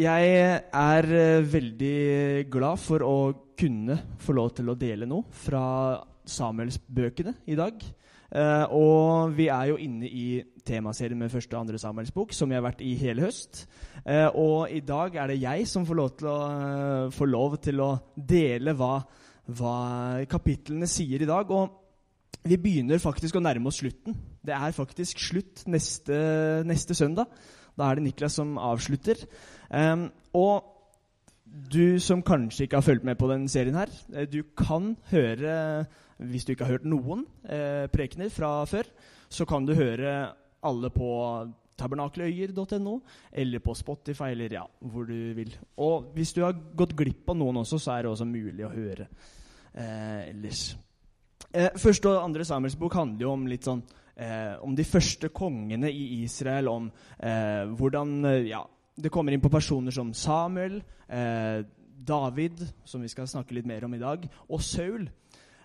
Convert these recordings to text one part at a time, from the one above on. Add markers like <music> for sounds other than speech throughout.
Jeg er eh, veldig glad for å kunne få lov til å dele noe fra Samuelsbøkene i dag. Uh, og vi er jo inne i temaserien med første og andre Samuelsbok, som vi har vært i hele høst. Uh, og i dag er det jeg som får lov til å, uh, får lov til å dele hva, hva kapitlene sier i dag. Og vi begynner faktisk å nærme oss slutten. Det er faktisk slutt neste, neste søndag. Da er det Niklas som avslutter. Um, og du som kanskje ikke har fulgt med på den serien her, eh, du kan høre Hvis du ikke har hørt noen eh, prekener fra før, så kan du høre alle på tabernakeløyer.no eller på Spotify eller ja, hvor du vil. Og hvis du har gått glipp av noen også, så er det også mulig å høre eh, ellers. Eh, første og andre Samuelsbok handler jo om litt sånn eh, om de første kongene i Israel, om eh, hvordan eh, ja, det kommer inn på personer som Samuel, eh, David, som vi skal snakke litt mer om i dag, og Saul.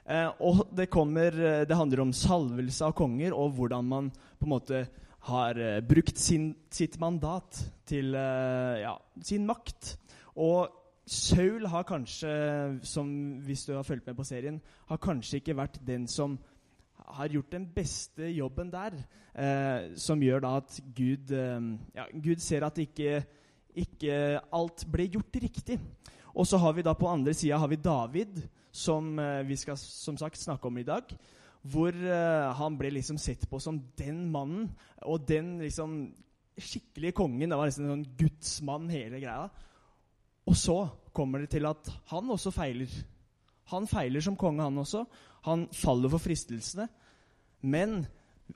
Eh, og det, kommer, det, handler om salvelse av konger og hvordan man på en måte har brukt sin, sitt mandat til ja, sin makt. Og Saul har kanskje, som hvis du har fulgt med på serien, har kanskje ikke vært den som har gjort den beste jobben der, eh, som gjør da at Gud, eh, ja, Gud ser at ikke, ikke alt ble gjort riktig. Og så har vi da på andre sida David, som eh, vi skal som sagt snakke om i dag. Hvor eh, han ble liksom sett på som den mannen og den liksom skikkelige kongen. Det var liksom en sånn gudsmann, hele greia. Og så kommer det til at han også feiler. Han feiler som konge, han også. Han faller for fristelsene. Men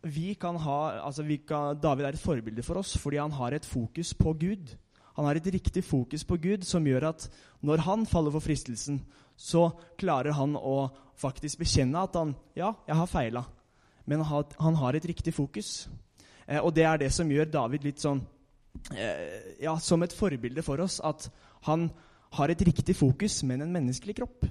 vi kan ha, altså vi kan, David er et forbilde for oss fordi han har et fokus på Gud. Han har et riktig fokus på Gud som gjør at når han faller for fristelsen, så klarer han å faktisk bekjenne at han Ja, jeg har feila, men han har et riktig fokus. Eh, og det er det som gjør David litt sånn eh, Ja, som et forbilde for oss. At han har et riktig fokus, men en menneskelig kropp.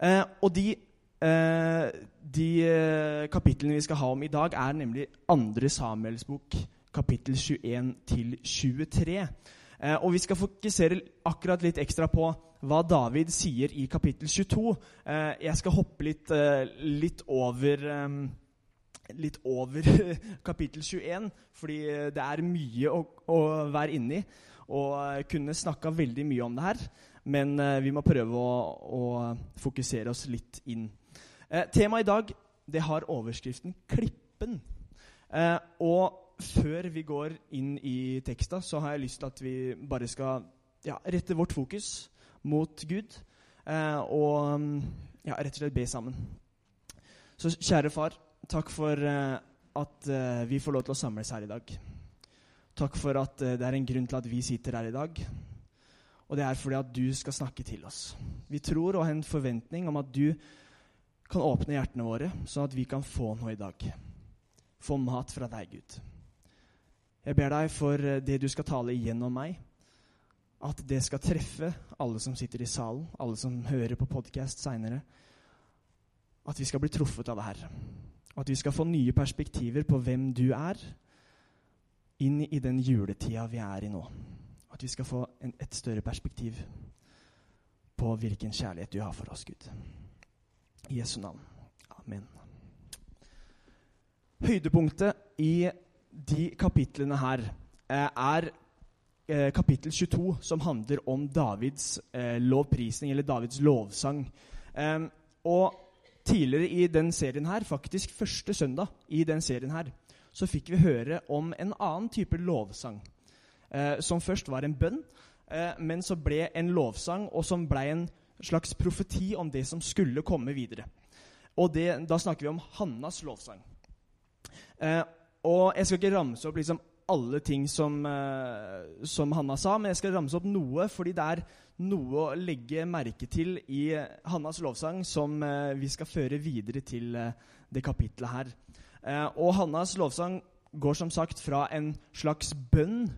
Eh, og de de eh, kapitlene vi skal ha om i dag, er nemlig andre Samuels bok, kapittel 21 til 23. Eh, og vi skal fokusere akkurat litt ekstra på hva David sier i kapittel 22. jeg skal hoppe litt, litt over litt over <laughs> kapittel 21, fordi det er mye å, å være inni. Og kunne snakka veldig mye om det her, men vi må prøve å, å fokusere oss litt inn. Eh, Temaet i dag det har overskriften 'Klippen'. Eh, og før vi går inn i teksta, så har jeg lyst til at vi bare skal ja, rette vårt fokus mot Gud. Eh, og ja, rett og slett be sammen. Så kjære far, takk for eh, at eh, vi får lov til å samles her i dag. Takk for at eh, det er en grunn til at vi sitter her i dag. Og det er fordi at du skal snakke til oss. Vi tror og har en forventning om at du kan åpne hjertene våre, sånn at vi kan få noe i dag. Få mat fra deg, Gud. Jeg ber deg for eh, det du skal tale igjennom meg, at det skal treffe alle som sitter i salen, alle som hører på podkast seinere. At vi skal bli truffet av det her. At vi skal få nye perspektiver på hvem du er, inn i den juletida vi er i nå. At vi skal få en, et større perspektiv på hvilken kjærlighet du har for oss, Gud. I Jesu navn. Amen. Høydepunktet i de kapitlene her eh, er eh, kapittel 22, som handler om Davids eh, lovprisning, eller Davids lovsang. Og tidligere i den serien her, faktisk første søndag i den serien her, så fikk vi høre om en annen type lovsang. Som først var en bønn, men så ble en lovsang, og som ble en slags profeti om det som skulle komme videre. Og det, Da snakker vi om Hannas lovsang. Eh, og Jeg skal ikke ramse opp liksom alle ting som, eh, som Hanna sa, men jeg skal ramse opp noe, fordi det er noe å legge merke til i Hannas lovsang som eh, vi skal føre videre til eh, det kapitlet her. Eh, og Hannas lovsang går som sagt fra en slags bønn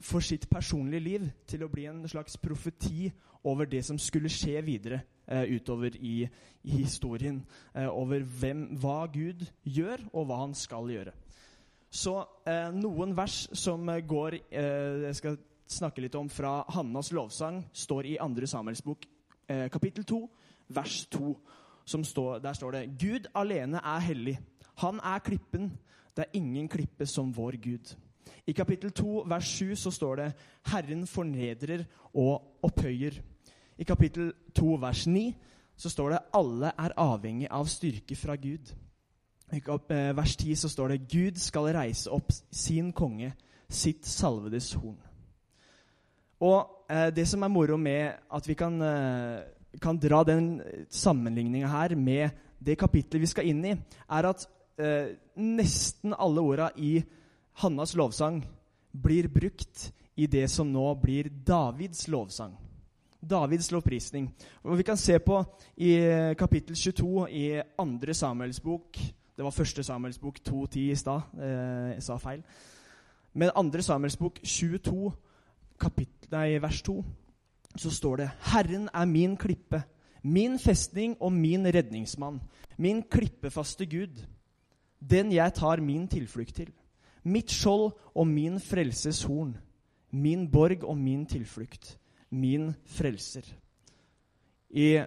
for sitt personlige liv til å bli en slags profeti over det som skulle skje videre eh, utover i, i historien. Eh, over hvem, hva Gud gjør, og hva han skal gjøre. Så eh, noen vers som går eh, Jeg skal snakke litt om fra Hannas lovsang, står i 2. Samuels bok, eh, kapittel 2, vers 2. Står, der står det Gud alene er hellig. Han er klippen. Det er ingen klippe som vår Gud. I kapittel 2, vers 7 så står det Herren fornedrer og opphøyer. I kapittel 2, vers 9 så står det alle er avhengig av styrke fra Gud. I eh, vers 10 så står det Gud skal reise opp sin konge, sitt salvedes horn. Og eh, det som er moro med at vi kan, eh, kan dra den sammenligninga her med det kapitlet vi skal inn i, er at eh, nesten alle orda i Hannas lovsang blir brukt i det som nå blir Davids lovsang. Davids lovprisning. Og Vi kan se på i kapittel 22 i andre Samuels bok det var første Samuels bok 2.10 i stad. Eh, jeg sa feil. Men andre Samuels bok 22, nei, vers 2, så står det Herren er min klippe, min festning og min redningsmann, min klippefaste Gud, den jeg tar min tilflukt til. Mitt skjold og min frelses horn, min borg og min tilflukt, min frelser. I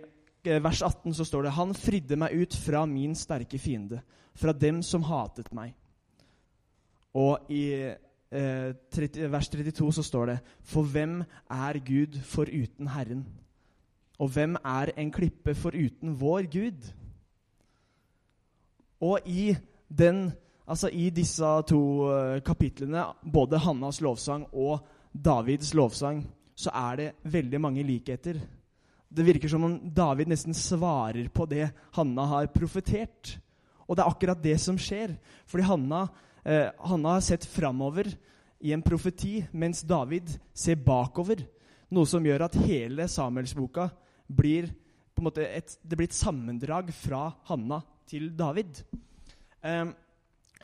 Eh, vers 18 så står det Han fridde meg ut fra min sterke fiende, fra dem som hatet meg. Og i eh, 30, vers 32 så står det For hvem er Gud foruten Herren? Og hvem er en klippe foruten vår Gud? Og i, den, altså i disse to uh, kapitlene, både Hannas lovsang og Davids lovsang, så er det veldig mange likheter. Det virker som om David nesten svarer på det Hanna har profetert. Og det er akkurat det som skjer. Fordi Hanna, eh, Hanna har sett framover i en profeti, mens David ser bakover. Noe som gjør at hele Samuelsboka blir på en måte et, det blir et sammendrag fra Hanna til David. Eh,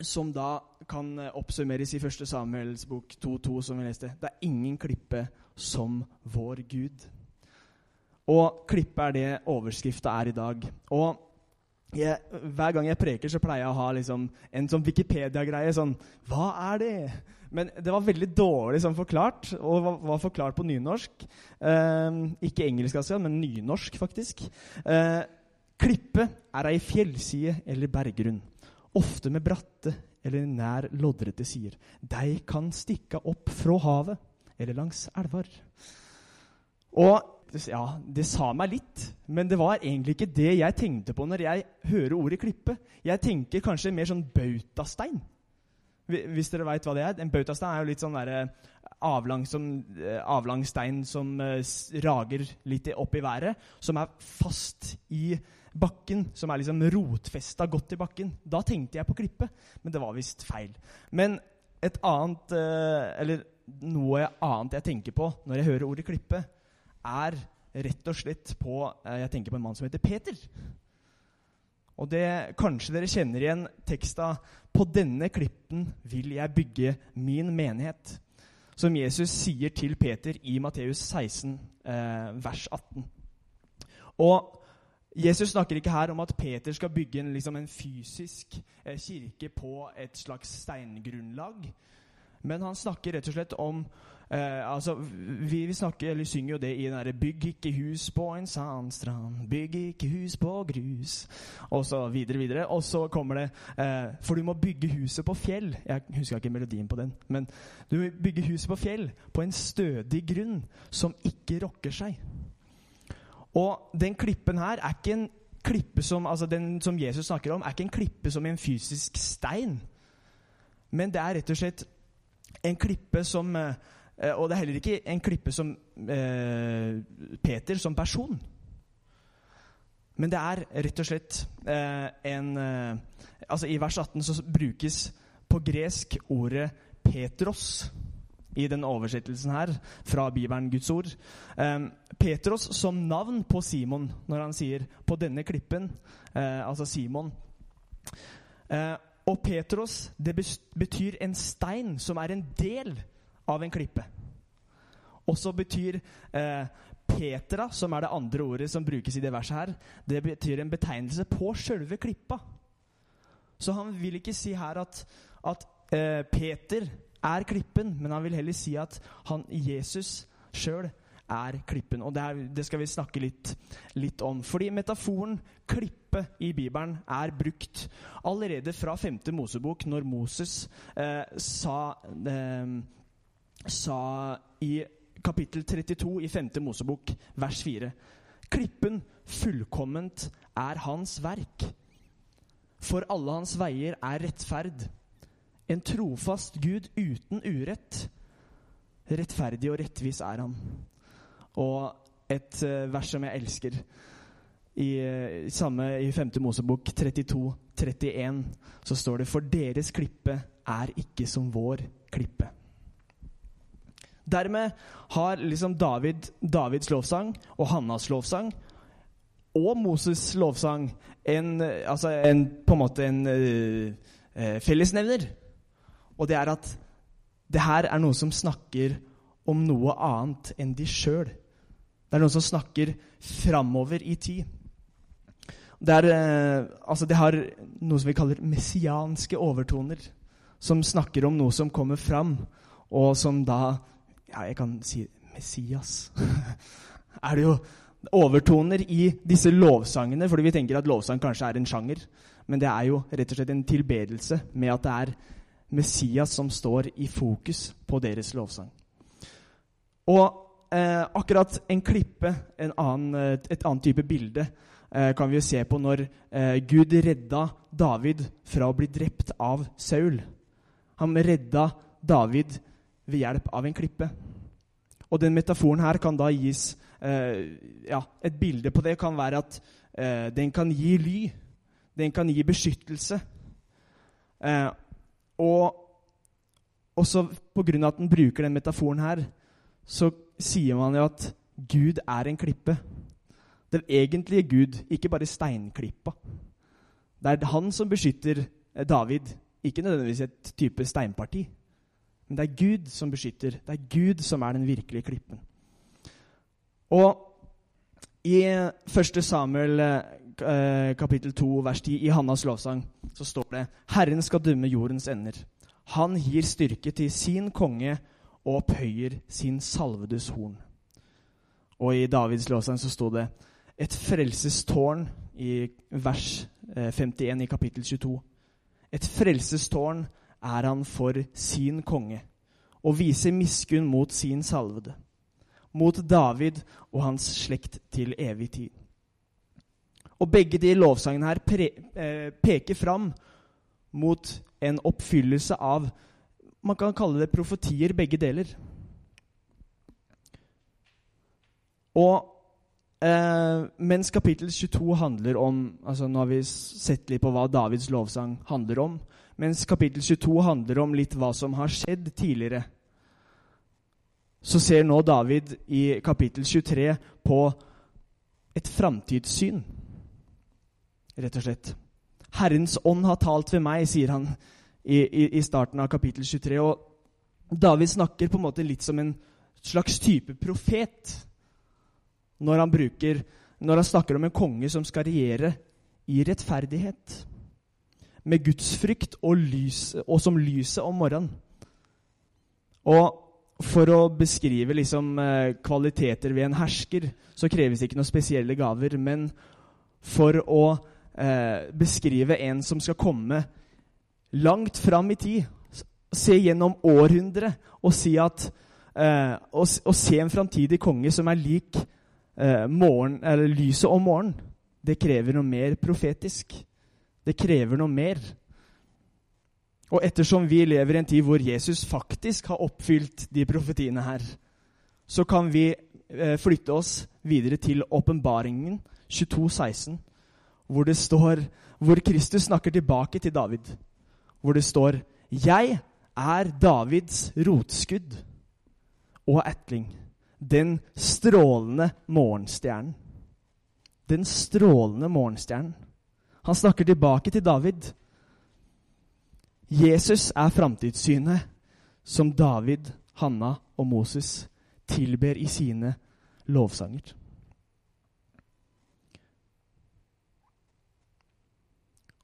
som da kan oppsummeres i 1. Samuels bok 2.2, som vi leste. Det er ingen klippe som vår Gud. Og klippe er det overskrifta er i dag. Og jeg, hver gang jeg preker, så pleier jeg å ha liksom en sånn Wikipedia-greie. sånn, Hva er det? Men det var veldig dårlig sånn forklart, og var, var forklart på nynorsk. Eh, ikke engelsk, altså, men nynorsk, faktisk. Eh, klippe er ei fjellside eller berggrunn. Ofte med bratte eller nær loddrette sider. De kan stikke opp fra havet eller langs elver. Og ja, det sa meg litt, men det var egentlig ikke det jeg tenkte på når jeg hører ordet klippe. Jeg tenker kanskje mer sånn bautastein. Hvis dere veit hva det er. En bautastein er jo litt sånn der, avlang, som, eh, avlang stein som uh, rager litt opp i været. Som er fast i bakken. Som er liksom rotfesta godt i bakken. Da tenkte jeg på klippe, men det var visst feil. Men et annet, uh, eller noe annet jeg tenker på når jeg hører ordet klippe, er rett og slett på eh, Jeg tenker på en mann som heter Peter. Og det, Kanskje dere kjenner igjen teksta 'På denne klippen vil jeg bygge min menighet', som Jesus sier til Peter i Matteus 16, eh, vers 18. Og Jesus snakker ikke her om at Peter skal bygge en, liksom en fysisk eh, kirke på et slags steingrunnlag, men han snakker rett og slett om Eh, altså, vi, vi, snakker, eller synger jo det i den derre 'Bygg ikke hus på en sandstrand, bygg ikke hus på grus', og så videre, videre. Og så kommer det eh, 'For du må bygge huset på fjell'. Jeg husker ikke melodien på den. Men du må bygge huset på fjell, på en stødig grunn som ikke rokker seg. Og den klippen her er ikke en klippe som, altså den som Jesus snakker om, er ikke en klippe som en fysisk stein. Men det er rett og slett en klippe som eh, Eh, og det er heller ikke en klippe som eh, Peter som person. Men det er rett og slett eh, en eh, Altså I vers 18 så brukes på gresk ordet Petros i den oversettelsen her fra Bibelen, Guds ord. Eh, Petros som navn på Simon, når han sier 'på denne klippen', eh, altså Simon. Eh, og Petros det betyr en stein som er en del av en klippe. Og så betyr eh, Petra, som er det andre ordet som brukes i det verset her, det betyr en betegnelse på sjølve klippa. Så han vil ikke si her at, at eh, Peter er klippen, men han vil heller si at han, Jesus sjøl er klippen. Og det, er, det, skal vi snakke litt, litt, om. Fordi metaforen klippe i Bibelen er brukt allerede fra 5. Mosebok, når Moses eh, sa, eh, sa i kapittel 32 i 5. Mosebok, vers 4. Klippen fullkomment er hans verk. For alle hans veier er rettferd. En trofast Gud uten urett. Rettferdig og rettvis er han. Og et uh, vers som jeg elsker, i, uh, samme i 5. Mosebok 32, 31, så står det For deres klippe er ikke som vår klippe. Dermed har liksom David, Davids lovsang og Hannas lovsang og Moses' lovsang en, altså en, på en måte en uh, fellesnevner. Og det er at det her er noe som snakker om noe annet enn de sjøl. Det er noe som snakker framover i tid. Det, er, eh, altså det har noe som vi kaller messianske overtoner. Som snakker om noe som kommer fram, og som da Ja, jeg kan si Messias. <laughs> er det jo overtoner i disse lovsangene, fordi vi tenker at lovsang kanskje er en sjanger. Men det er jo rett og slett en tilbedelse med at det er Messias som står i fokus på deres lovsang. Og eh, akkurat en klippe, en annen, eh, et annet type bilde, eh, kan vi jo se på når eh, Gud redda David fra å bli drept av Saul. Han redda David ved hjelp av en klippe. Og den metaforen her kan da gis eh, ja, Et bilde på det kan være at eh, den kan gi ly. Den kan gi beskyttelse. Og også pga. at den bruker den metaforen her, så sier man jo at Gud er en klippe. Den egentlige Gud, ikke bare steinklippa. Det er han som beskytter eh, David, ikke nødvendigvis et type steinparti. Men det er Gud som beskytter. Det er Gud som er den virkelige klippen. Og i 1. Samuel eh, kapittel 2 vers 10 i Hannas lovsang så står det Herren skal dømme jordens ender. Han gir styrke til sin konge og opphøyer sin salvedes horn. Og i Davids lovsang så sto det et frelsestårn i vers 51 eh, i kapittel 22. Et frelsestårn er han for sin konge, og viser miskunn mot sin salvede, mot David og hans slekt til evig tid. Og begge de lovsangene her pre, eh, peker fram mot en oppfyllelse av man kan kalle det profetier, begge deler. Og eh, mens kapittel 22 handler om altså Nå har vi sett litt på hva Davids lovsang handler om. Mens kapittel 22 handler om litt hva som har skjedd tidligere. Så ser nå David i kapittel 23 på et framtidssyn, rett og slett. Herrens ånd har talt ved meg, sier han i, i, i, starten av kapittel 23. Og David snakker på en måte litt som en slags type profet når han, bruker, når han snakker om en konge som skal regjere i rettferdighet. Med gudsfrykt og, lys, og som lyset om morgenen. Og for å beskrive liksom, eh, kvaliteter ved en hersker, så kreves det ikke noen spesielle gaver. Men for å eh, beskrive en som skal komme langt fram i tid, se gjennom århundret og si at eh, og, og, se en framtidig konge som er lik eh, morgen, lyset om morgenen, det krever noe mer profetisk. Det krever noe mer. Og ettersom vi lever i en tid hvor Jesus faktisk har oppfylt de profetiene her, så kan vi eh, flytte oss videre til åpenbaringen 2216, hvor det står hvor Kristus snakker tilbake til David hvor det står 'Jeg er Davids rotskudd og etling', Den strålende morgenstjernen. Den strålende morgenstjernen. Han snakker tilbake til David. Jesus er framtidssynet som David, Hanna og Moses tilber i sine lovsanger.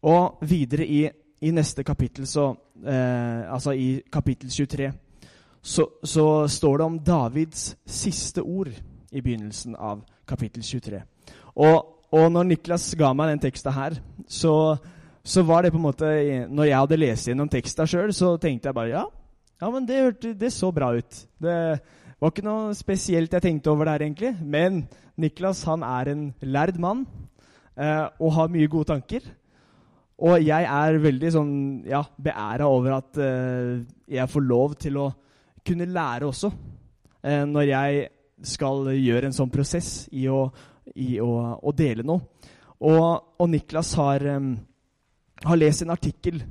Og videre i, i neste kapittel, så, eh, altså i kapittel 23, så, så, står det om Davids siste ord i begynnelsen av kapittel 23. Og, og når Niklas ga meg den teksta her, så, så, var det på en måte Når jeg hadde lest gjennom teksta sjøl, så tenkte jeg bare ja, ja men det, hørte, det så bra ut. Det var ikke noe spesielt jeg tenkte over der, egentlig. Men Niklas han er en lærd mann eh, og har mye gode tanker. Og jeg er veldig sånn, ja, beæra over at uh, jeg får lov til å kunne lære også. Uh, når jeg skal gjøre en sånn prosess i å, i å, å dele noe. Og, og Niklas har, um, har, lest en artikkel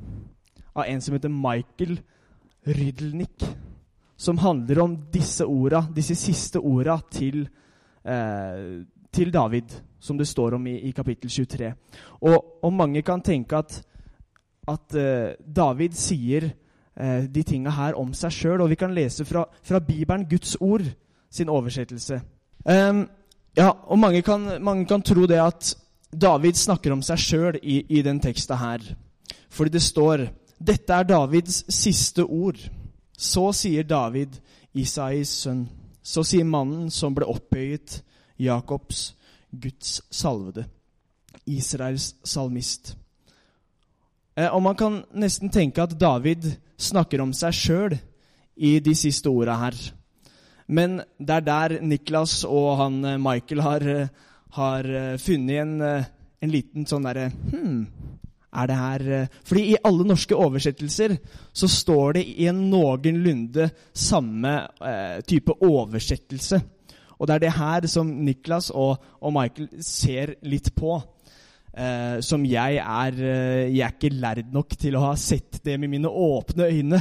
av en som heter Michael Rydelnik, som handler om disse orda, disse siste orda til, uh, til David som det står om i, i kapittel 23. Og, og, mange kan tenke at, at uh, David sier uh, de tinga her om seg sjøl, og vi kan lese fra, fra, Bibelen, Guds ord, sin oversettelse. Um, ja, og mange kan, mange kan, tro det at David snakker om seg sjøl i, i den teksta her. Fordi det står dette er Davids siste ord. Så sier David, Isais sønn. Så sier mannen som ble opphøyet, Jakobs Guds salvede. Israels salmist. Eh, og man kan nesten tenke at David snakker om seg sjøl i de siste orda her. Men det er der Niklas og han eh, Michael har, eh, har funnet en, en liten sånn derre Hm, er det her Fordi i alle norske oversettelser så står det i en noenlunde samme eh, type oversettelse. Og det er det her som Niklas og, og Michael ser litt på. Eh, som jeg er eh, Jeg er ikke lærd nok til å ha sett det med mine åpne øyne.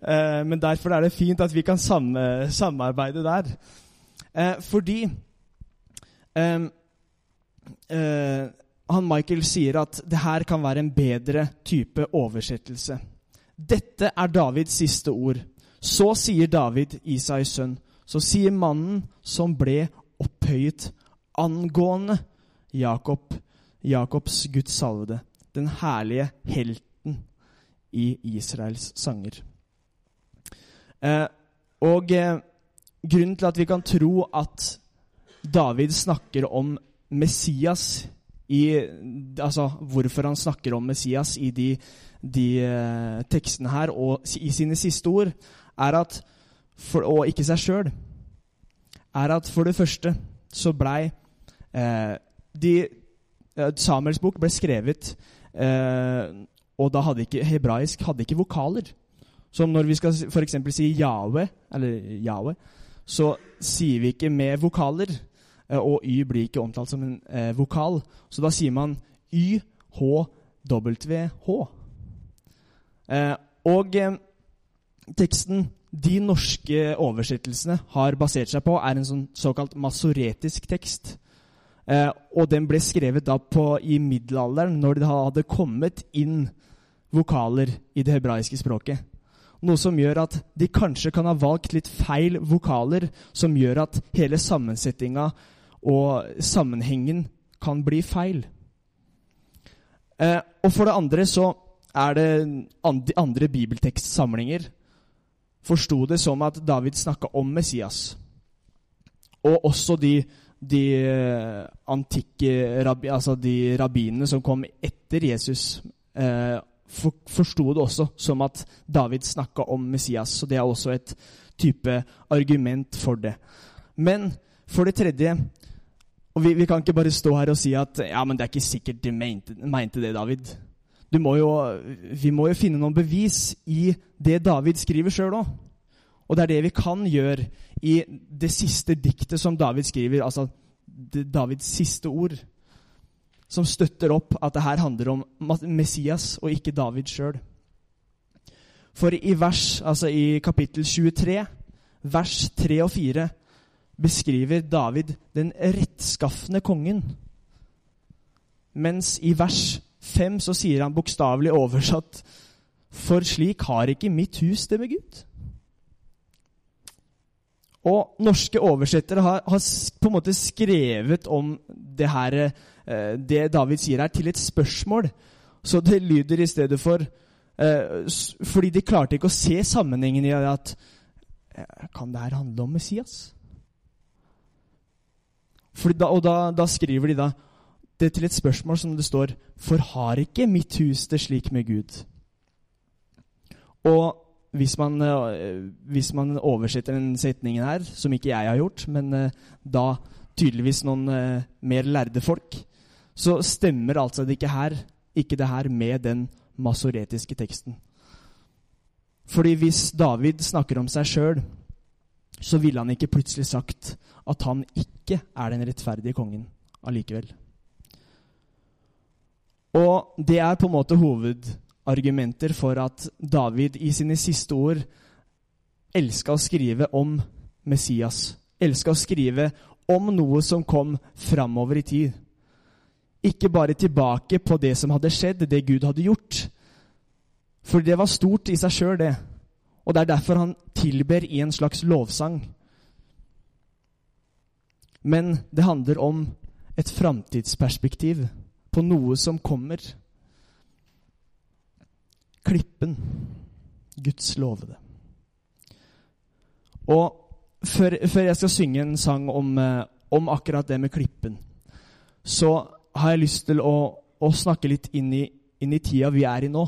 Eh, men derfor er det fint at vi kan sam samarbeide der. Eh, fordi eh, eh, han Michael sier at det her kan være en bedre type oversettelse. Dette er Davids siste ord. Så sier David, Isais sønn, så sier mannen som ble opphøyet angående Jakob, Jakobs Guds salvede, den herlige helten i Israels sanger. Eh, og eh, grunnen til at vi kan tro at David snakker om Messias i, altså Hvorfor han snakker om Messias i de, de eh, tekstene her og i sine siste ord, er at for, og ikke seg sjøl, er at for det første så blei eh, de, eh, Samuels bok ble skrevet eh, Og da hadde ikke hebraisk hadde ikke vokaler. Som når vi skal f.eks. si Yahweh, eller Yahweh, så sier vi ikke med vokaler. Eh, og Y blir ikke omtalt som en eh, vokal. Så da sier man YHWH. Eh, og eh, teksten de norske oversettelsene har basert seg på, er en sånn såkalt masoretisk tekst. Eh, og den ble skrevet da på, i middelalderen, når det hadde kommet inn vokaler i det hebraiske språket. Noe som gjør at de kanskje kan ha valgt litt feil vokaler, som gjør at hele sammensetninga og sammenhengen kan bli feil. Eh, og for det andre så er det andre bibeltekstsamlinger forsto det som at David snakka om Messias. Og også de, de eh, antikke rabbi, altså de rabbinene som kom etter Jesus, eh, for, forsto det også som at David snakka om Messias. Så det er også et type argument for det. Men for det tredje og vi, vi kan ikke bare stå her og si at ja, men det er ikke sikkert de mente, mente det, David må jo, vi må jo finne noen bevis i det David skriver sjøl òg. Og det er det vi kan gjøre i det siste diktet som David skriver, altså Davids siste ord, som støtter opp at det her handler om Messias og ikke David sjøl. For i vers, altså i kapittel 23, vers 3 og 4, beskriver David den rettskafne kongen. Mens i vers 5 så sier han bokstavelig oversatt For slik har ikke mitt hus det med Gud. Og norske oversettere har, har, på en måte skrevet om det her, eh, det David sier her, til et spørsmål. Så det lyder i stedet for eh, Fordi de klarte ikke å se sammenhengen i at eh, Kan det her handle om Messias? Da, og da, da, skriver de da det til et spørsmål som det står For har ikke mitt hus det slik med Gud? Og hvis man, eh, hvis man, oversetter den setningen her, som ikke jeg har gjort, men eh, da tydeligvis noen eh, mer lærde folk, så stemmer altså det ikke her, ikke det her med den masoretiske teksten. Fordi hvis David snakker om seg sjøl, så ville han ikke plutselig sagt at han ikke er den rettferdige kongen allikevel. Og det er på en måte hovedargumenter for at David i sine siste ord elska å skrive om Messias. Elska å skrive om noe som kom framover i tid. Ikke bare tilbake på det som hadde skjedd, det Gud hadde gjort. For det var stort i seg sjøl, det. Og det er derfor han tilber i en slags lovsang. Men det handler om et framtidsperspektiv på noe som kommer. Klippen. Guds lovede. Og før, før, jeg skal synge en sang om, eh, om, akkurat det med klippen, så har jeg lyst til å, å snakke litt inn i, inn i, tida vi er i nå.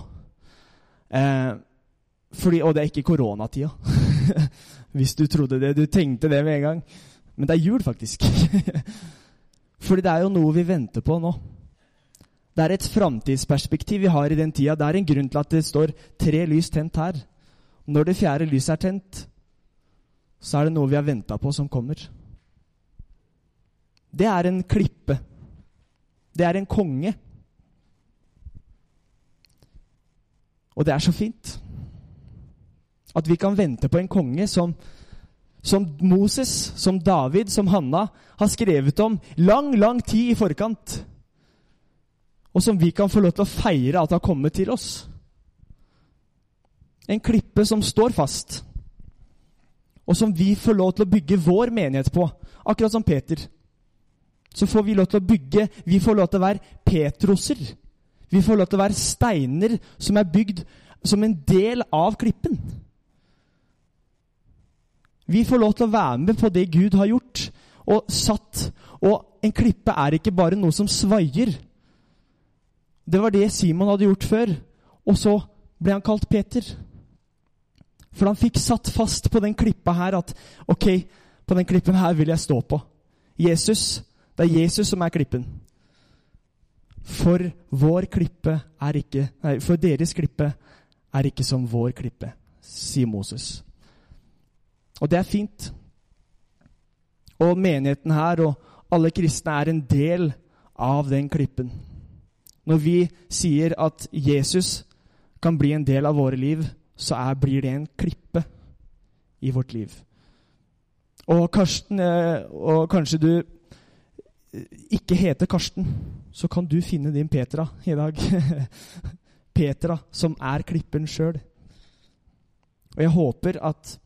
Eh, fordi, og det er ikke koronatida. <laughs> Hvis du trodde det. Du tenkte det med en gang. Men det er jul, faktisk. <laughs> fordi det er jo noe vi venter på nå. Det er et framtidsperspektiv vi har i den tida. Det er en grunn til at det står tre lys tent her. Når det fjerde lyset er tent, så er det noe vi har venta på, som kommer. Det er en klippe. Det er en konge. Og det er så fint. At vi kan vente på en konge som, som Moses, som David, som Hanna har skrevet om lang, lang tid i forkant og som vi kan få lov til å feire at har kommet til oss. En klippe som står fast, og som vi får lov til å bygge vår menighet på. Akkurat som Peter. Så får vi lov til å bygge Vi får lov til å være Petroser. Vi får lov til å være steiner som er bygd som en del av klippen. Vi får lov til å være med på det Gud har gjort og satt. Og en klippe er ikke bare noe som svaier. Det var det Simon hadde gjort før. Og så ble han kalt Peter. For han fikk satt fast på den klippa her at ok, på den klippen her vil jeg stå på. Jesus, Det er Jesus som er klippen. For vår klippe er ikke Nei, for deres klippe er ikke som vår klippe, sier Moses. Og det er fint. Og menigheten her og alle kristne er en del av den klippen. Når vi sier at Jesus kan bli en del av våre liv, så er, blir det en klippe i vårt liv. Og, Karsten, eh, og kanskje du eh, ikke heter Karsten, så kan du finne din Petra i dag. <laughs> Petra, som er klippen sjøl. Og jeg håper at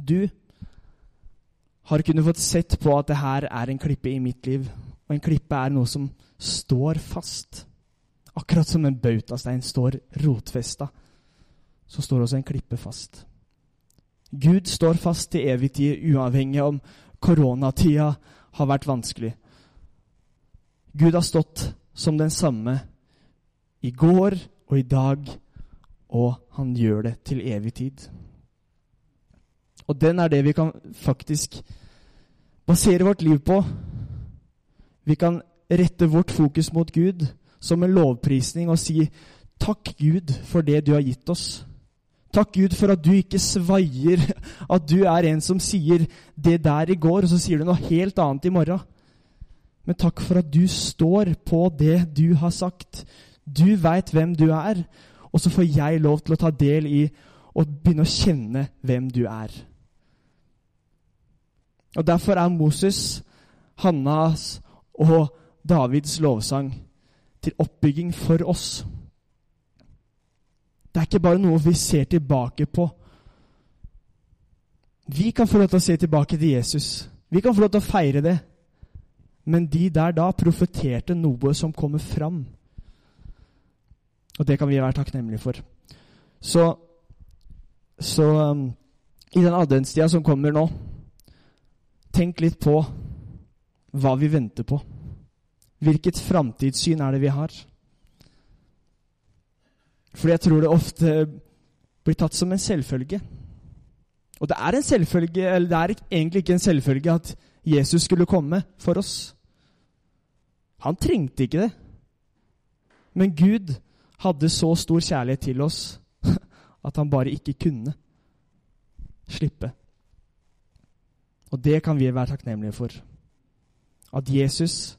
du har kunnet fått sett på at det her er en klippe i mitt liv. Og en klippe er noe som står fast. Akkurat som en bautastein står rotfesta, så står også en klippe fast. Gud står fast til evig tid, uavhengig om koronatida har vært vanskelig. Gud har stått som den samme i går og i dag, og han gjør det til evig tid. Og den er det vi kan faktisk basere vårt liv på. Vi kan rette vårt fokus mot Gud som en lovprisning og si takk, Gud, for det du har gitt oss. Takk, Gud, for at du ikke svaier, at du er en som sier det der i går, og så sier du noe helt annet i morgen. Men takk for at du står på det du har sagt. Du veit hvem du er, Og så får jeg lov til å ta del i og begynne å kjenne hvem du er. Og Derfor er Moses, Hannas og Davids lovsang til oppbygging for oss. Det er ikke bare noe vi ser tilbake på. Vi kan få lov til å se tilbake til Jesus. Vi kan få lov til å feire det. Men de der da profeterte noe som kommer fram. Og det kan vi være takknemlige for. Så, så um, i den adventstida som kommer nå, tenk litt på hva vi venter på. Hvilket framtidssyn er det vi har? Fordi jeg tror det ofte blir tatt som en selvfølge. Og det er en selvfølge, eller det er egentlig ikke en selvfølge at Jesus skulle komme for oss. Han trengte ikke det. Men Gud hadde så stor kjærlighet til oss <laughs> at han bare ikke kunne slippe. Og det kan vi være takknemlige for. At Jesus